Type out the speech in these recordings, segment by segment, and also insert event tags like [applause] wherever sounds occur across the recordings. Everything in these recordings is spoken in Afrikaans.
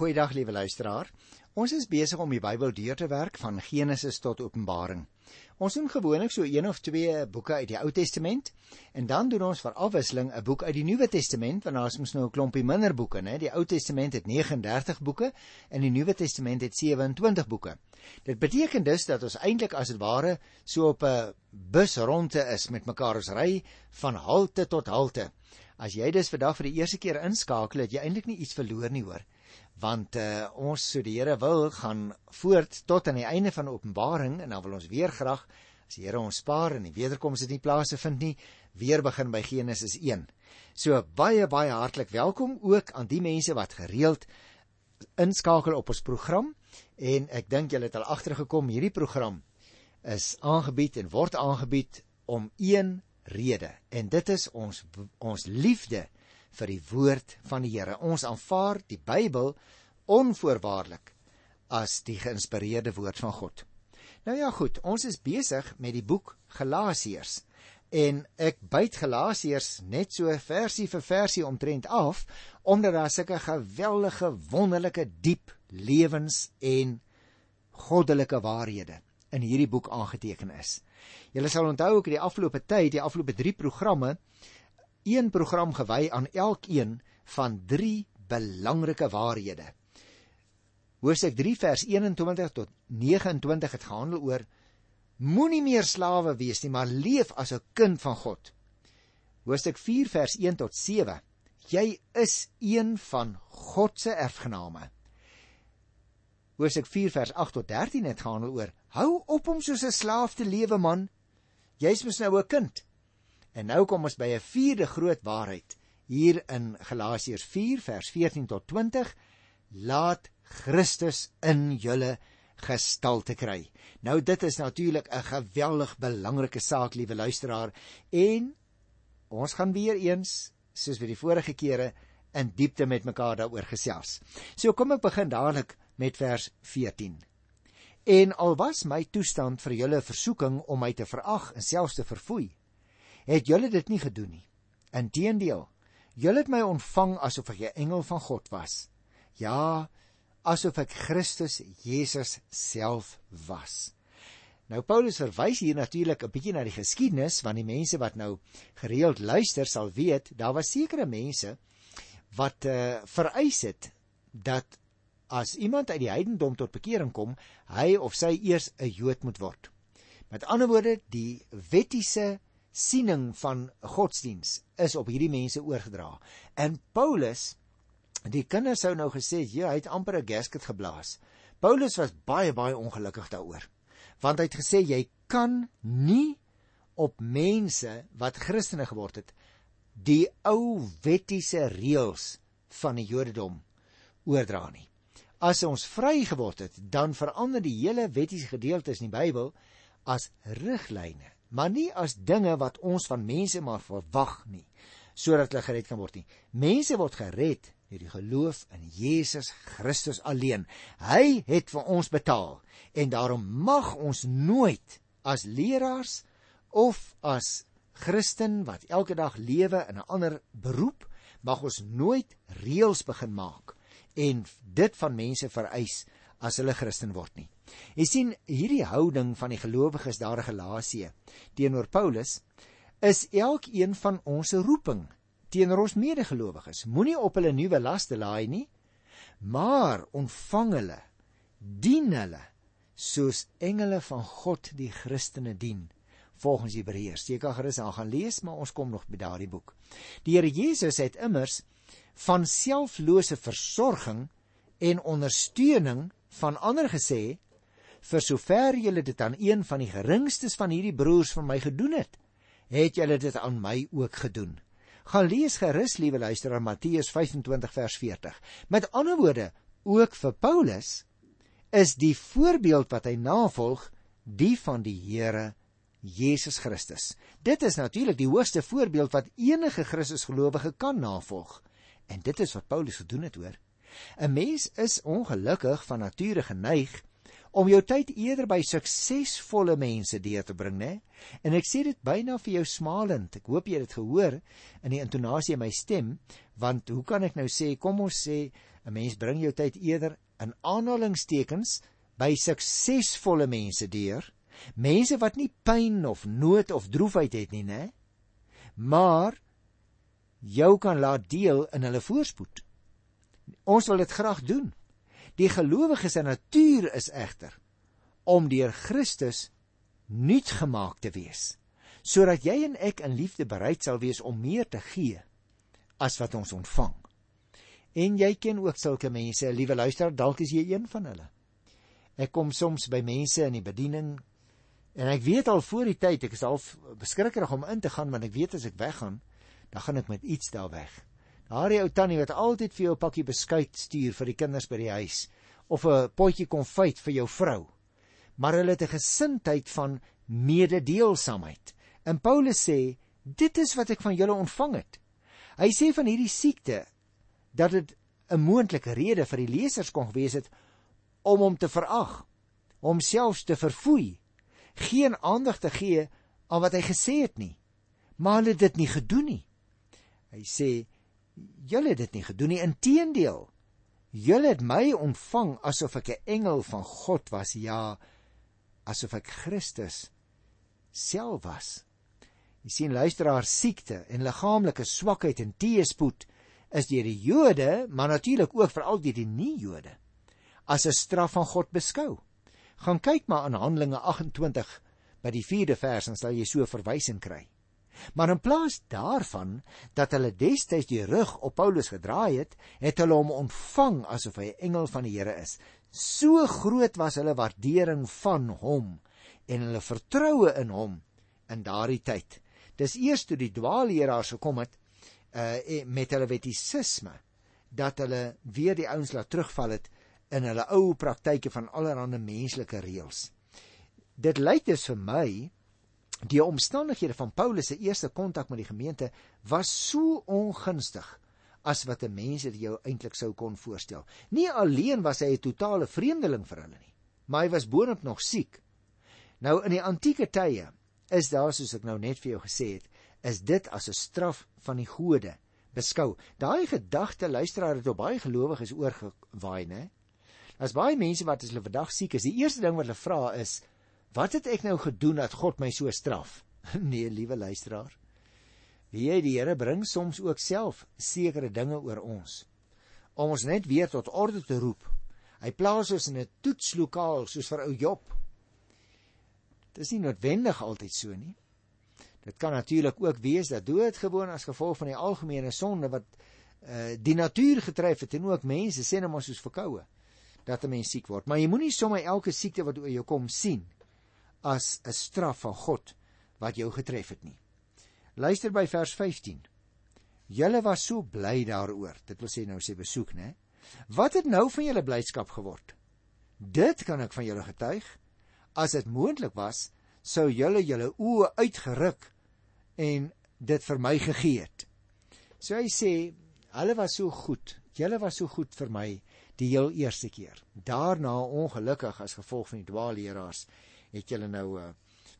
Goeiedag liewe luisteraar. Ons is besig om die Bybel deur te werk van Genesis tot Openbaring. Ons doen gewoonlik so een of twee boeke uit die Ou Testament en dan doen ons vir afwisseling 'n boek uit die Nuwe Testament want daar is mos nou 'n klompie minder boeke, né? Die Ou Testament het 39 boeke en die Nuwe Testament het 27 boeke. Dit beteken dus dat ons eintlik as dit ware so op 'n bus rondte is met mekaar ons ry van halte tot halte. As jy dus vandag vir die eerste keer inskakel, het jy eintlik nie iets verloor nie, hoor want uh, ons so die Here wil gaan voort tot aan die einde van Openbaring en dan wil ons weer graag as die Here ons spaar en die wederkoms dit nie plase vind nie weer begin by Genesis 1. So baie baie hartlik welkom ook aan die mense wat gereeld inskakel op ons program en ek dink julle het al agtergekom hierdie program is aangebied en word aangebied om een rede en dit is ons ons liefde vir die woord van die Here. Ons aanvaar die Bybel onvoorwaardelik as die geïnspireerde woord van God. Nou ja, goed, ons is besig met die boek Galasiërs. En ek byt Galasiërs net so versie vir versie omtrent af omdat daar sulke geweldige wonderlike diep lewens en goddelike waarhede in hierdie boek aangeteken is. Julle sal onthou ek het die afgelope tyd, die afgelope 3 programme een program gewy aan elkeen van drie belangrike waarhede. Hoofstuk 3 vers 21 tot 29 het gehandel oor moenie meer slawe wees nie, maar leef as 'n kind van God. Hoofstuk 4 vers 1 tot 7. Jy is een van God se erfgename. Hoofstuk 4 vers 8 tot 13 het gehandel oor hou op om soos 'n slaaf te lewe man. Jy's mos nou 'n kind. En nou kom ons by 'n vierde groot waarheid hier in Galasiërs 4 vers 14 tot 20. Laat Christus in julle gestalte kry. Nou dit is natuurlik 'n geweldig belangrike saak, liewe luisteraar, en ons gaan weer eens, soos by die vorige kere, in diepte met mekaar daaroor gesels. So kom ek begin dadelik met vers 14. En al was my toestand vir julle versoeking om my te verag en selfs te verfoei, het julle dit nie gedoen nie. Inteendeel, julle het my ontvang asof ek 'n engel van God was. Ja, asof ek Christus Jesus self was. Nou Paulus verwys hier natuurlik 'n bietjie na die geskiedenis want die mense wat nou gereeld luister sal weet, daar was sekere mense wat uh, vereis het dat as iemand uit die heidendom tot bekering kom, hy of sy eers 'n Jood moet word. Met ander woorde, die wettiese siening van godsdiens is op hierdie mense oorgedra. En Paulus, die kinders sou nou gesê, "Ja, hy het amper 'n gasket geblaas." Paulus was baie baie ongelukkig daaroor. Want hy het gesê jy kan nie op mense wat Christene geword het, die ou wettiese reëls van die Jodendom oordra nie. As ons vry geword het, dan verander die hele wettiese gedeeltes in die Bybel as riglyne maar nie as dinge wat ons van mense maar verwag nie sodat hulle gered kan word nie. Mense word gered deur die geloof in Jesus Christus alleen. Hy het vir ons betaal en daarom mag ons nooit as leraars of as Christen wat elke dag lewe in 'n ander beroep, mag ons nooit reëls begin maak en dit van mense vereis as hulle Christen word nie. Jy sien hierdie houding van die gelowiges daar in Galasië teenoor Paulus is elkeen van ons se roeping teenoor ons medegelowiges. Moenie op hulle nuwe laste laai nie, maar ontvang hulle, dien hulle soos engele van God die Christene dien volgens Hebreërs. Jy kan gerus aan gaan lees, maar ons kom nog by daardie boek. Die Here Jesus het immers van selflose versorging en ondersteuning van ander gesê vir sover julle dit aan een van die geringstes van hierdie broers van my gedoen het, het julle dit aan my ook gedoen. Gaan lees gerus, liewe luisteraar, Matteus 25 vers 40. Met ander woorde, ook vir Paulus is die voorbeeld wat hy navolg die van die Here Jesus Christus. Dit is natuurlik die hoogste voorbeeld wat enige Christusgelowige kan navolg. En dit is wat Paulus gedoen het, hoor. 'n Mens is ongelukkig van nature geneig om jou tyd eerder by suksesvolle mense deur te bring, né? En ek sê dit byna vir jou smalend. Ek hoop jy het dit gehoor in die intonasie in my stem, want hoe kan ek nou sê kom ons sê 'n Mens bring jou tyd eerder in aanhalingstekens by suksesvolle mense deur, mense wat nie pyn of nood of droefheid het nie, né? Maar jou kan laat deel in hulle voorspoed. Ons wil dit graag doen. Die gelowige se natuur is egter om deur Christus nuut gemaak te wees, sodat jy en ek in liefde bereid sal wees om meer te gee as wat ons ontvang. En jy ken ook sulke mense, liewe luisteraar, dalk is jy een van hulle. Ek kom soms by mense in die bediening en ek weet al voor die tyd, ek is al beskrikkerig om in te gaan want ek weet as ek weggaan, dan gaan ek met iets daar weg. Daardie ou tannie wat altyd vir jou 'n pakkie beskuit stuur vir die kinders by die huis of 'n potjie konfyt vir jou vrou. Maar hulle het 'n gesindheid van mededeelsaamheid. En Paulus sê, dit is wat ek van julle ontvang het. Hy sê van hierdie siekte dat dit 'n moontlike rede vir die lesers kon gewees het om hom te verag, homself te verfoei, geen aandag te gee aan wat hy gesê het nie. Maar hulle het dit nie gedoen nie. Hy sê julle het dit nie gedoen nie, inteendeel. Julle het my ontvang asof ek 'n engel van God was, ja, asof ek Christus self was. Jy sien luisteraar siekte en liggaamlike swakheid en teëspoed is deur die Jode, maar natuurlik ook veral deur die nie-Jode as 'n straf van God beskou. Gaan kyk maar aan Handelinge 28 by die 4de vers en sal jy so verwysing kry. Maar in plaas daarvan dat hulle destyds die rug op Paulus gedraai het, het hulle hom ontvang asof hy 'n engel van die Here is. So groot was hulle waardering van hom en hulle vertroue in hom in daardie tyd. Dis eers toe die dwaalleraars gekom het uh met hulle wettisisme dat hulle weer die ouens laat terugval het in hulle ou praktyke van allerlei menslike reëls. Dit lyk dus vir my die omstandighede van Paulus se eerste kontak met die gemeente was so ongunstig as wat 'n mens dit jou eintlik sou kon voorstel. Nie alleen was hy 'n totale vreemdeling vir hulle nie, maar hy was boonop nog siek. Nou in die antieke tye is daar soos ek nou net vir jou gesê het, is dit as 'n straf van die gode beskou. Daai gedagte luisteraar het op baie gelowiges oorgewaai, né? As baie mense wat as hulle vandag siek is, die eerste ding wat hulle vra is, wat het ek nou gedoen dat God my so straf? [laughs] nee, liewe luisteraar. Wie jy die Here bring soms ook self sekere dinge oor ons om ons net weer tot orde te roep. Hy plaas ons in 'n toetslokaal soos vir ou Job. Dit is nie noodwendig altyd so nie. Dit kan natuurlik ook wees dat doodgewoon as gevolg van die algemene sonde wat uh, die natuur getref het en ook mense sê net maar soos verkoue dat 'n mens siek word. Maar jy moenie sommer elke siekte wat oor jou kom sien as 'n straf van God wat jou getref het nie. Luister by vers 15. Julle was so bly daaroor. Dit wil sê nou sê besoek, né? Wat het nou van julle blydskap geword? Dit kan ek van julle getuig. As dit moontlik was, sou julle julle oë uitgeruk en dit vir my gegee het. So hy sê, hulle was so goed. Julle was so goed vir my die heel eerste keer. Daarna ongelukkig as gevolg van die dwaalleraars het julle nou 'n uh,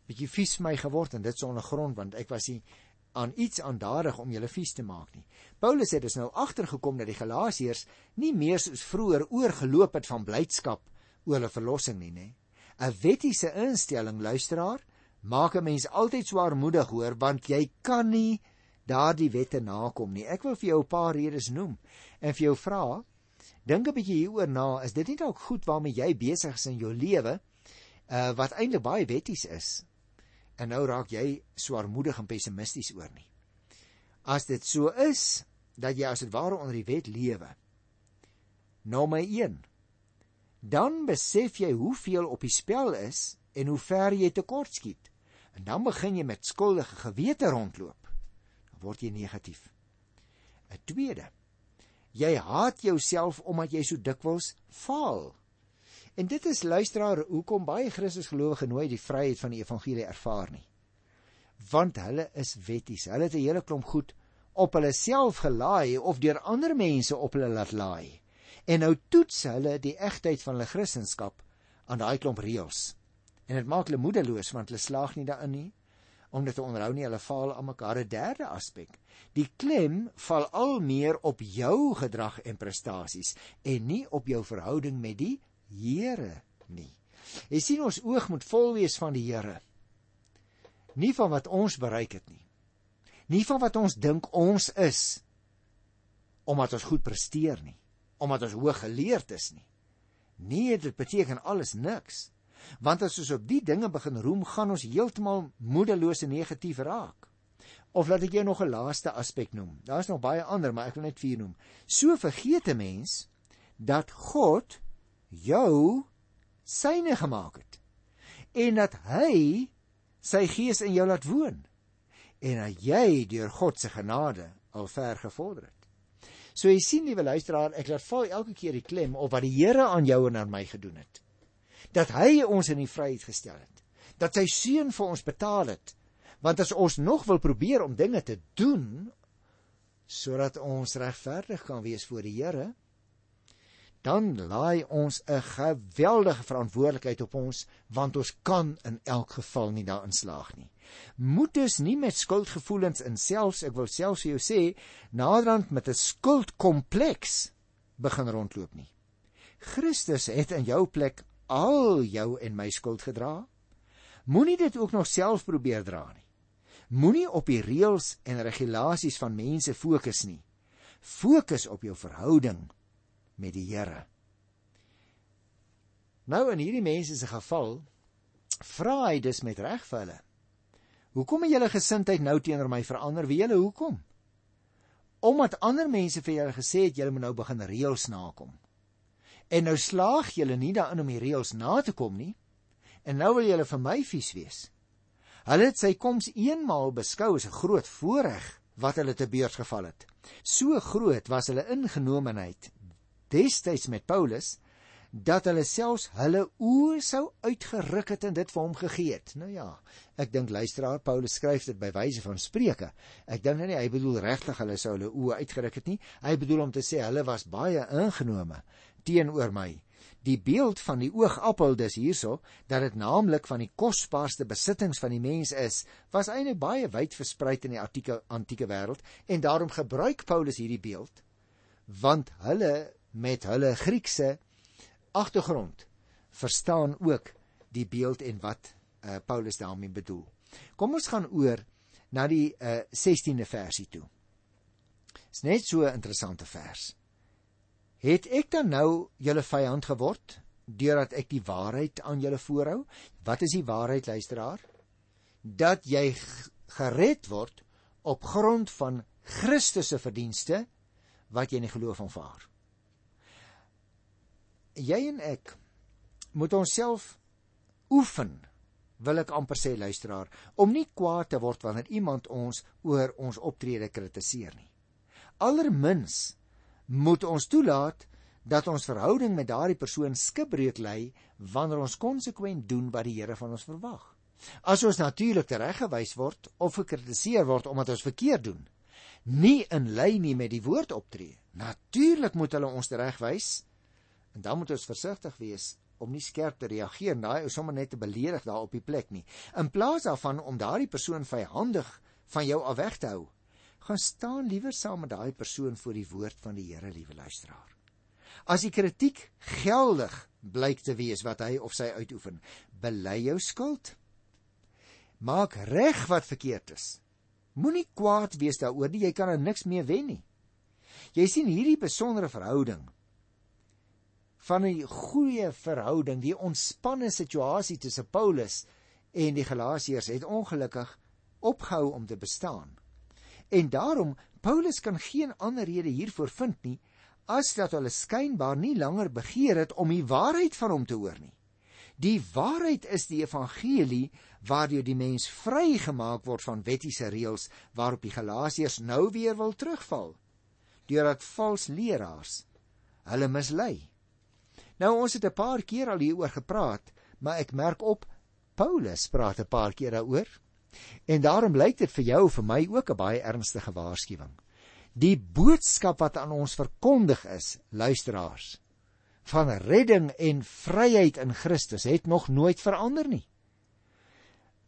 bietjie vies my geword en dit sonder grond want ek was nie aan iets aandadig om julle vies te maak nie. Paulus het dus nou agtergekom dat die Galasiërs nie meer soos vroeër oorgeloop het van blydskap oor hulle verlossing nie, nê. 'n Wettiese instelling, luisteraar, maak 'n mens altyd swaarmoedig hoor want jy kan nie daardie wette nakom nie. Ek wil vir jou 'n paar redes noem en vir jou vra Dink 'n bietjie hieroor na, is dit nie dalk goed waarmee jy besig is in jou lewe uh wat eintlik baie wetties is. En nou raak jy swaarmoedig en pessimisties oor nie. As dit so is dat jy as dit ware onder die wet lewe. My 1. Dan besef jy hoeveel op die spel is en hoe ver jy tekort skiet. En dan begin jy met skuldige gewete rondloop. Dan word jy negatief. 'n Tweede Jy haat jouself omdat jy so dikwels faal. En dit is luisteraar hoekom baie Christusgelowige nooit die vryheid van die evangelie ervaar nie. Want hulle is wetties. Hulle het 'n hele klomp goed op hulle self gelaai of deur ander mense op hulle laat laai. En nou toets hulle die egtheid van hulle Christendom aan daai klomp reëls. En dit maak hulle moedeloos want hulle slaag nie daarin nie. om dit te onderhou nie, hulle val aan mekaar 'n derde aspek. Die klem val al meer op jou gedrag en prestasies en nie op jou verhouding met die Here nie. Jy sien ons oog moet vol wees van die Here. Nie van wat ons bereik het nie. Nie van wat ons dink ons is omdat ons goed presteer nie, omdat ons hoog geleerd is nie. Nee, dit beteken alles niks. Want as ons op die dinge begin roem, gaan ons heeltemal moedeloos en negatief raak. Of laat ek jou nog 'n laaste aspek noem. Daar's nog baie ander, maar ek wil net vier noem. So vergeet 'n mens dat God jou syne gemaak het en dat hy sy gees in jou laat woon en dat jy deur God se genade al ver gevorder het. So jy sien liewe luisteraar, ek laat val elke keer die klem op wat die Here aan jou en aan my gedoen het dat hy ons in die vryheid gestel het. Dat sy seun vir ons betaal het. Want as ons nog wil probeer om dinge te doen sodat ons regverdig kan wees voor die Here, dan laai ons 'n geweldige verantwoordelikheid op ons want ons kan in elk geval nie daarin slaag nie. Moet dus nie met skuldgevoelens in selfs, ek wil selfs vir jou sê, naderhand met 'n skuldkompleks begin rondloop nie. Christus het in jou plek al jou en my skuld gedra? Moenie dit ook nog self probeer dra nie. Moenie op die reëls en regulasies van mense fokus nie. Fokus op jou verhouding met die Here. Nou in hierdie mense se geval vra hy dus met reg vir hulle. Hoekom het julle gesindheid nou teenoor my verander? Wie julle hoekom? Omdat ander mense vir julle gesê het julle moet nou begin reëls nakom. En nou slaag julle nie daarin om die reëls na te kom nie. En nou wil julle vir my vies wees. Hulle het sy koms eenmaal beskou as 'n groot voorreg wat hulle te beurt geval het. So groot was hulle ingenomenheid destyds met Paulus dat hulle selfs hulle oë sou uitgeruk het en dit vir hom gegee het. Nou ja, ek dink luisteraar Paulus skryf dit by wyse van spreuke. Ek dink nie hy bedoel regtig hulle sou hulle oë uitgeruk het nie. Hy bedoel om te sê hulle was baie ingenome teenoor my. Die beeld van die oogappel dis hierso dat dit naamlik van die kosbaarste besittings van die mens is, was eintlik baie wyd versprei in die antieke antieke wêreld en daarom gebruik Paulus hierdie beeld want hulle met hulle Griekse agtergrond verstaan ook die beeld en wat uh, Paulus daarmee bedoel. Kom ons gaan oor na die uh, 16de versie toe. Dis net so 'n interessante vers. Het ek dan nou julle vyand geword deurdat ek die waarheid aan julle voorhou? Wat is die waarheid, luisteraar? Dat jy gered word op grond van Christus se verdienste wat jy in die geloof aanvaar. Jy en ek moet onsself oefen, wil ek amper sê luisteraar, om nie kwaad te word wanneer iemand ons oor ons optrede kritiseer nie. Allermins moet ons toelaat dat ons verhouding met daardie persoon skibreek lê wanneer ons konsekwent doen wat die Here van ons verwag. As ons natuurlik tereggewys word of gekritiseer word omdat ons verkeerd doen, nie in lyn nie met die woord optree. Natuurlik moet hulle ons teregwys en dan moet ons versigtig wees om nie skerp te reageer en daai ou sommer net te beledig daar op die plek nie. In plaas daarvan om daardie persoon vyhandig van jou af weg te hou, gaan staan liewer saam met daai persoon voor die woord van die Here, liewe luisteraar. As die kritiek geldig blyk te wees wat hy of sy uitoefen, bely jou skuld. Maak reg wat verkeerd is. Moenie kwaad wees daaroor nie, jy kan aan niks meer wen nie. Jy sien hierdie besondere verhouding van 'n goeie verhouding, die ontspanne situasie tussen Paulus en die Galasiërs het ongelukkig opgehou om te bestaan. En daarom Paulus kan geen ander rede hiervoor vind nie as dat hulle skynbaar nie langer begeer het om die waarheid van hom te hoor nie. Die waarheid is die evangelie waardeur die mens vrygemaak word van wettiese reëls waarop die Galasiërs nou weer wil terugval deurdat vals leraars hulle mislei. Nou ons het 'n paar keer al hieroor gepraat, maar ek merk op Paulus praat 'n paar keer daaroor. En daarom lyk dit vir jou vir my ook 'n baie ernstige waarskuwing. Die boodskap wat aan ons verkondig is, luisteraars, van redding en vryheid in Christus het nog nooit verander nie.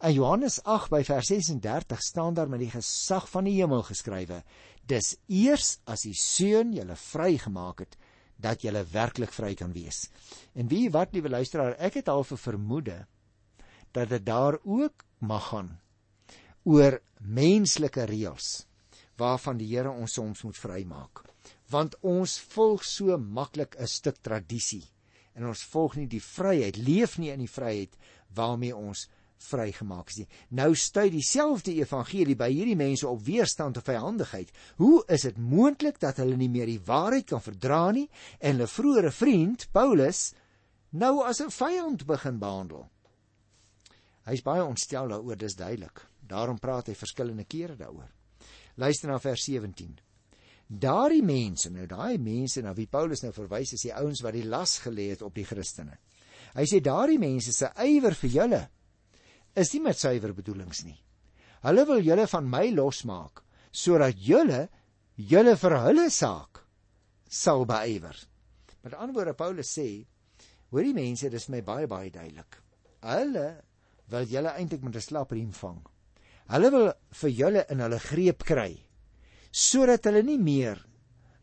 In Johannes 8 by vers 36 staan daar met die gesag van die hemel geskrywe: Dis eers as die Seun julle vrygemaak het dat julle werklik vry kan wees. En wie wat liewe luisteraar, ek het al 'n vermoede dat dit daar ook mag gaan oor menslike reëls waarvan die Here ons soms moet vrymaak. Want ons volg so maklik 'n stuk tradisie en ons volg nie die vryheid, leef nie in die vryheid waarmee ons vrygemaak is nie. Nou stuit dieselfde evangelie by hierdie mense op weerstand of vyandigheid. Hoe is dit moontlik dat hulle nie meer die waarheid kan verdra nie en hulle vroeëre vriend Paulus nou as 'n vyand begin behandel? Hy's baie ontstel daaroor, dis duidelik. Daarom praat hy verskillende kere daaroor. Luister na vers 17. Daardie mense, nou daai mense na wie Paulus nou verwys is die ouens wat die las gelê het op die Christene. Hy sê daardie mense se ywer vir julle is nie met suiwer bedoelings nie. Hulle wil julle van my losmaak sodat julle julle vir hulle saak sal beywer. Met ander woorde Paulus sê, hoor die mense, dis my baie baie duidelik. Hulle wil julle eintlik met 'n slapriem vang. Hulle wil vir julle in hulle greep kry sodat hulle nie meer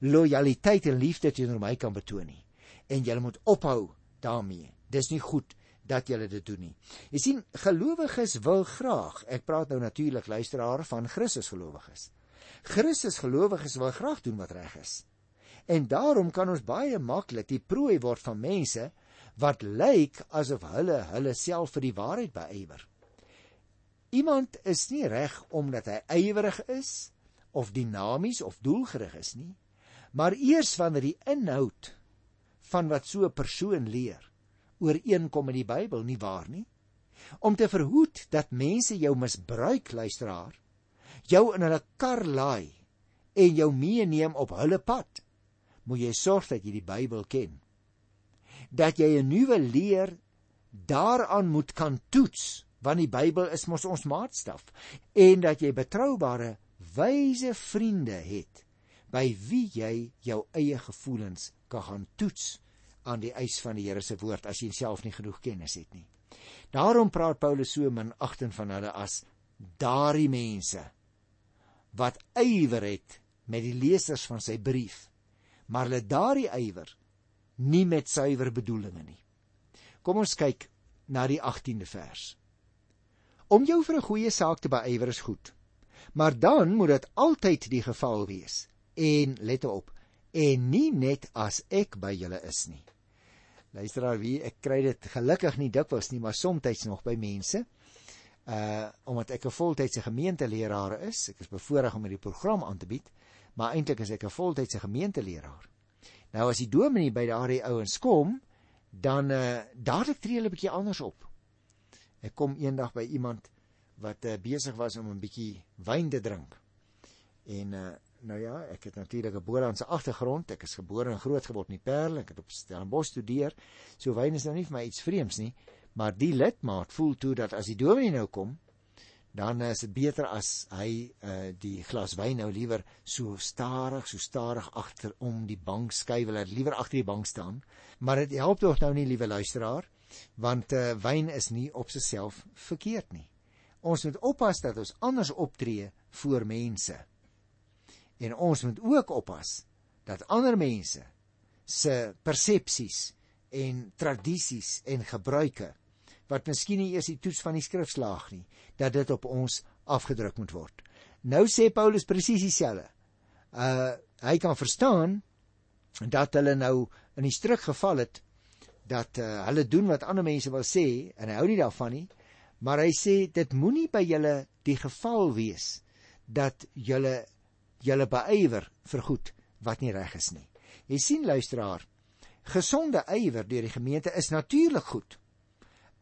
lojaliteit en liefde teenoor my kan betoon nie. En julle moet ophou daarmee. Dis nie goed dat julle dit doen nie. Jy sien, gelowiges wil graag, ek praat nou natuurlik luisteraar van Christus gelowiges. Christus gelowiges wil graag doen wat reg is. En daarom kan ons baie maklik die prooi word van mense wat lyk asof hulle hulle self vir die waarheid beywer. Iemand is nie reg omdat hy ywerig is of dinamies of doelgerig is nie, maar eers wanneer die inhoud van wat so 'n persoon leer ooreenkom met die Bybel nie waar nie? Om te verhoed dat mense jou misbruik luisteraar jou in hulle kar laai en jou meeneem op hulle pad moet jy sorg dat jy die Bybel ken. Dat jy 'n nuwe leer daaraan moet kan toets want die Bybel is mos ons maatstaf en dat jy betroubare wyse vriende het by wie jy jou eie gevoelens kan gaan toets aan die eis van die Here se woord as jy self nie genoeg kennis het nie. Daarom praat Paulus so min agten van hulle as daardie mense wat ywer het met die lesers van sy brief, maar hulle daardie ywer nie met suiwer bedoelings nie. Kom ons kyk na die 18de vers. Om jou vir 'n goeie saak te beywer is goed. Maar dan moet dit altyd die geval wees. En let op, en nie net as ek by julle is nie. Luisteraar, wie ek kry dit gelukkig nie dikwels nie, maar soms nog by mense. Uh omdat ek 'n voltydse gemeenteleraar is, ek is bevoorreg om hierdie program aan te bied, maar eintlik is ek 'n voltydse gemeenteleraar. Nou as die dominee by daardie ouens kom, dan uh dadelik tree hulle 'n bietjie anders op. Ek kom eendag by iemand wat uh, besig was om 'n bietjie wyn te drink. En uh, nou ja, ek het natuurlik 'n Boerlandse agtergrond. Ek is gebore en groot geword in die Parel. Ek het op Stellenbosch studeer. So wyn is nou nie vir my iets vreemds nie, maar die lidmaat voel toe dat as die dominee nou kom, dan is dit beter as hy uh, die glas wyn nou liewer so stadig, so stadig agter om die bank skuif, hy liewer agter die bank staan. Maar dit help tog nou nie, liewe luisteraar want uh, wyn is nie op sigself verkeerd nie. Ons moet oppas dat ons anders optree voor mense. En ons moet ook oppas dat ander mense se persepsies en tradisies en gebruike wat miskien nie eers die toets van die skrif slaag nie, dat dit op ons afgedruk moet word. Nou sê Paulus presies dieselfde. Uh hy kan verstaan dat hulle nou in die struik geval het dat uh, hulle doen wat ander mense wil sê en hy hou nie daarvan nie maar hy sê dit moenie by julle die geval wees dat julle julle beywer vir goed wat nie reg is nie jy sien luisteraar gesonde ywer deur die gemeente is natuurlik goed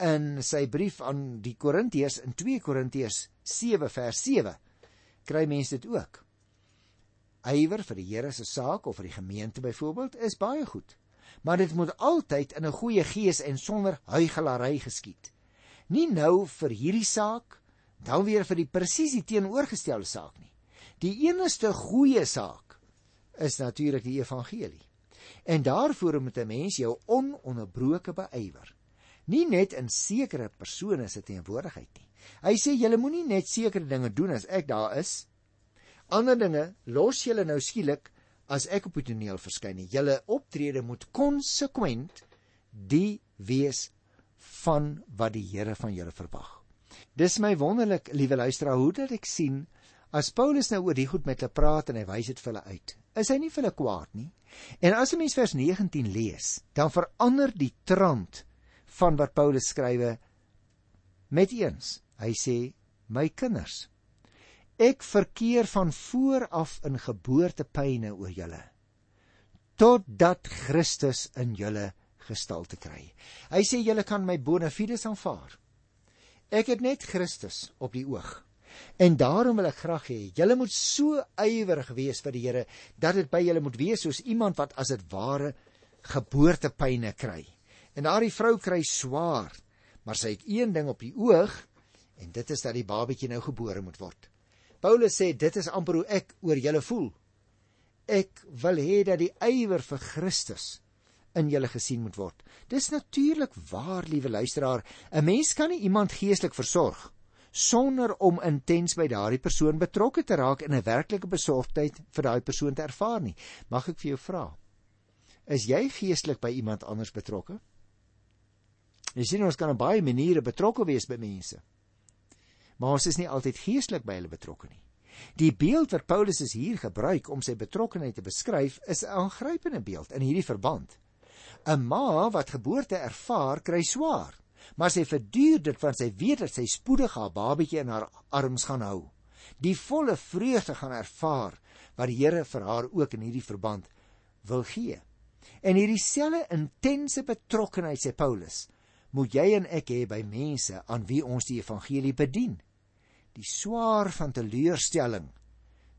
in sy brief aan die Korintiërs in 2 Korintiërs 7 vers 7 kry mense dit ook ywer vir die Here se saak of vir die gemeente byvoorbeeld is baie goed maar dit moet altyd in 'n goeie gees en sonder huigelary geskied. Nie nou vir hierdie saak, dan weer vir die presies teenoorgestelde saak nie. Die enigste goeie saak is natuurlik die evangelie. En daarvoor moet 'n mens jou ononderbroke beywer. Nie net in sekere persone se teenwoordigheid nie, Hy sê julle moenie net sekere dinge doen as ek daar is. Ander dinge los julle nou skielik as ek op die toneel verskyn nie. Julle optrede moet konsekwent die wees van wat die Here van julle verwag. Dis my wonderlik, liewe luisteraar, hoe dat ek sien as Paulus nou oor die goed met hulle praat en hy wys dit vir hulle uit. Is hy nie vir hulle kwaad nie? En as 'n mens vers 19 lees, dan verander die trant van wat Paulus skrywe met eens. Hy sê: "My kinders, ek verkeer van voor af in geboortepyne oor julle totdat Christus in julle gestalte kry." Hy sê julle kan my bona fides aanvaar. Ek het net Christus op die oog. En daarom wil ek graag hê julle moet so ywerig wees vir die Here dat dit by julle moet wees soos iemand wat as dit ware geboortepyne kry. En daardie vrou kry swaar, maar sy het een ding op die oog en dit is dat die babatjie nou gebore moet word. Paulus sê dit is amper hoe ek oor julle voel. Ek wil hê dat die ywer vir Christus in julle gesien moet word. Dis natuurlik waar, liewe luisteraar, 'n mens kan nie iemand geestelik versorg sonder om intens by daardie persoon betrokke te raak en 'n werklike besorgdheid vir daai persoon te ervaar nie. Mag ek vir jou vra? Is jy geestelik by iemand anders betrokke? Jy sien ons kan op baie maniere betrokke wees by mense. Maar ons is nie altyd geestelik by hulle betrokke nie. Die beeld wat Paulus is hier gebruik om sy betrokkeheid te beskryf, is 'n aangrypende beeld in hierdie verband. 'n Ma wat geboorte ervaar, kry swaar maar sy verduur dit want sy weet dat sy spoedig haar babatjie in haar arms gaan hou. Die volle vreugde gaan ervaar wat die Here vir haar ook in hierdie verband wil gee. En hierdie selfe intense betrokkenheid sê Paulus, moet jy en ek hê by mense aan wie ons die evangelie bedien. Die swaar van teleurstelling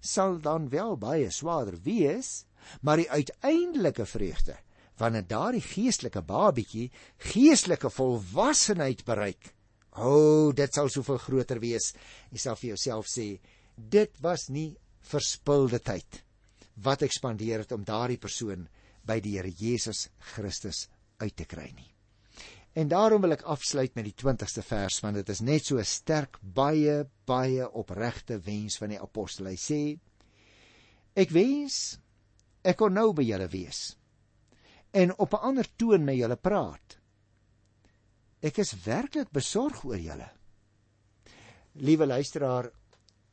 sal dan wel baie swaarder wees, maar die uiteindelike vreugde wanneer daardie geestelike babietjie geestelike volwassenheid bereik. O, oh, dit sal soveel groter wees. Jy sal vir jouself sê, dit was nie verspilde tyd wat ek spandeer het om daardie persoon by die Here Jesus Christus uit te kry nie. En daarom wil ek afsluit met die 20ste vers want dit is net so 'n sterk baie baie opregte wens van die apostel. Hy sê: Ek wens ek kon nou by julle wees en op 'n ander toon met julle praat. Ek is werklik besorg oor julle. Liewe luisteraar,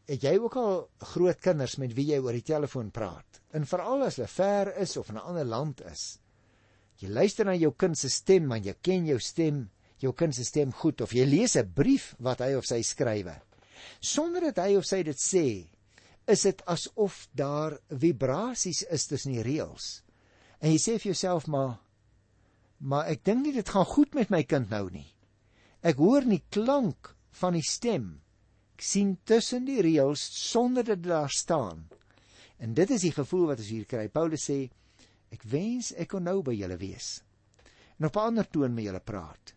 het jy ook al groot kinders met wie jy oor die telefoon praat? En veral as hulle ver is of in 'n ander land is. Jy luister na jou kind se stem, want jy ken jou stem, jou kind se stem goed of jy lees 'n brief wat hy of sy skrywe. Sonder dat hy of sy dit sê, is dit asof daar vibrasies is tussen die reëls. En jy sê vir jouself maar maar ek dink nie dit gaan goed met my kind nou nie. Ek hoor nie klank van die stem. Ek sien tussen die reëls sonder dat dit daar staan. En dit is die gevoel wat ons hier kry. Paulus sê ek wens ek kon nou by julle wees. En op 'n ander toon met julle praat.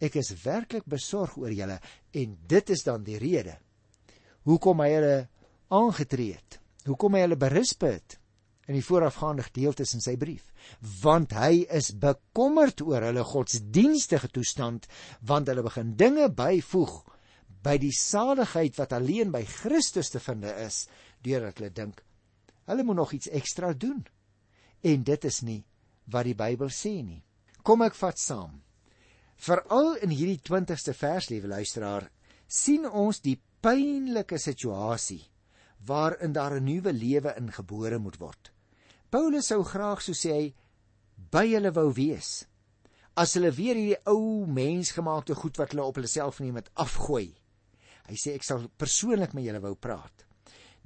Ek is werklik besorg oor julle en dit is dan die rede hoekom hy hulle aangetree het. Hoekom hy hulle berisp het in die voorafgaande gedeeltes in sy brief, want hy is bekommerd oor hulle godsdienstige toestand, want hulle begin dinge byvoeg by die saligheid wat alleen by Christus te vind is, deurdat hulle dink hulle moet nog iets ekstra doen. En dit is nie wat die Bybel sê nie. Kom ek vat saam. Veral in hierdie 20ste vers, liewe luisteraar, sien ons die pynlike situasie waarin daar 'n nuwe lewe ingebore moet word. Paulus sou graag so sê hy by hulle wou wees. As hulle weer hierdie ou mensgemaakte goed wat hulle op hulle self neem het afgooi. Hy sê ek sal persoonlik met julle wou praat.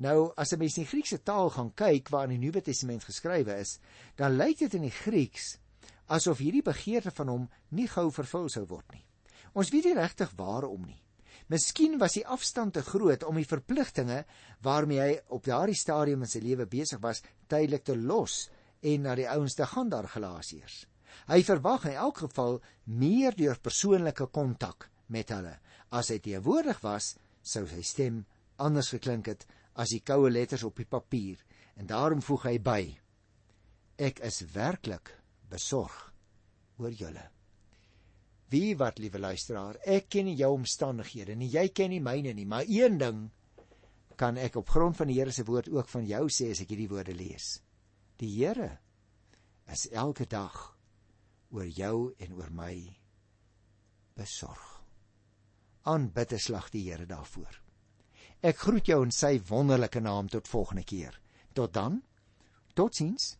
Nou as 'n mens in die Griekse taal gaan kyk waar in die Nuwe Testament geskrywe is, dan lyk dit in die Grieks asof hierdie begeerte van hom nie gou vervul sou word nie. Ons weet nie regtig waarom nie. Miskien was die afstand te groot om die verpligtinge waarmee hy op daardie stadium in sy lewe besig was tydelik te los en na die ouens te gaan daar Galasiërs. Hy verwag in elk geval meer deur persoonlike kontak met hulle. As hy teenwoordig was, sou sy stem anders geklink het as die koue letters op die papier en daarom voeg hy by: Ek is werklik besorg oor julle. Wie wat, liewe luisteraar, ek ken nie jou omstandighede nie, jy ken nie myne nie, maar een ding kan ek op grond van die Here se woord ook van jou sê as ek hierdie woorde lees. Die Here is elke dag oor jou en oor my besorg. Aanbid 'n slag die Here daarvoor. Ek groet jou in sy wonderlike naam tot volgende keer. Tot dan. Totsiens.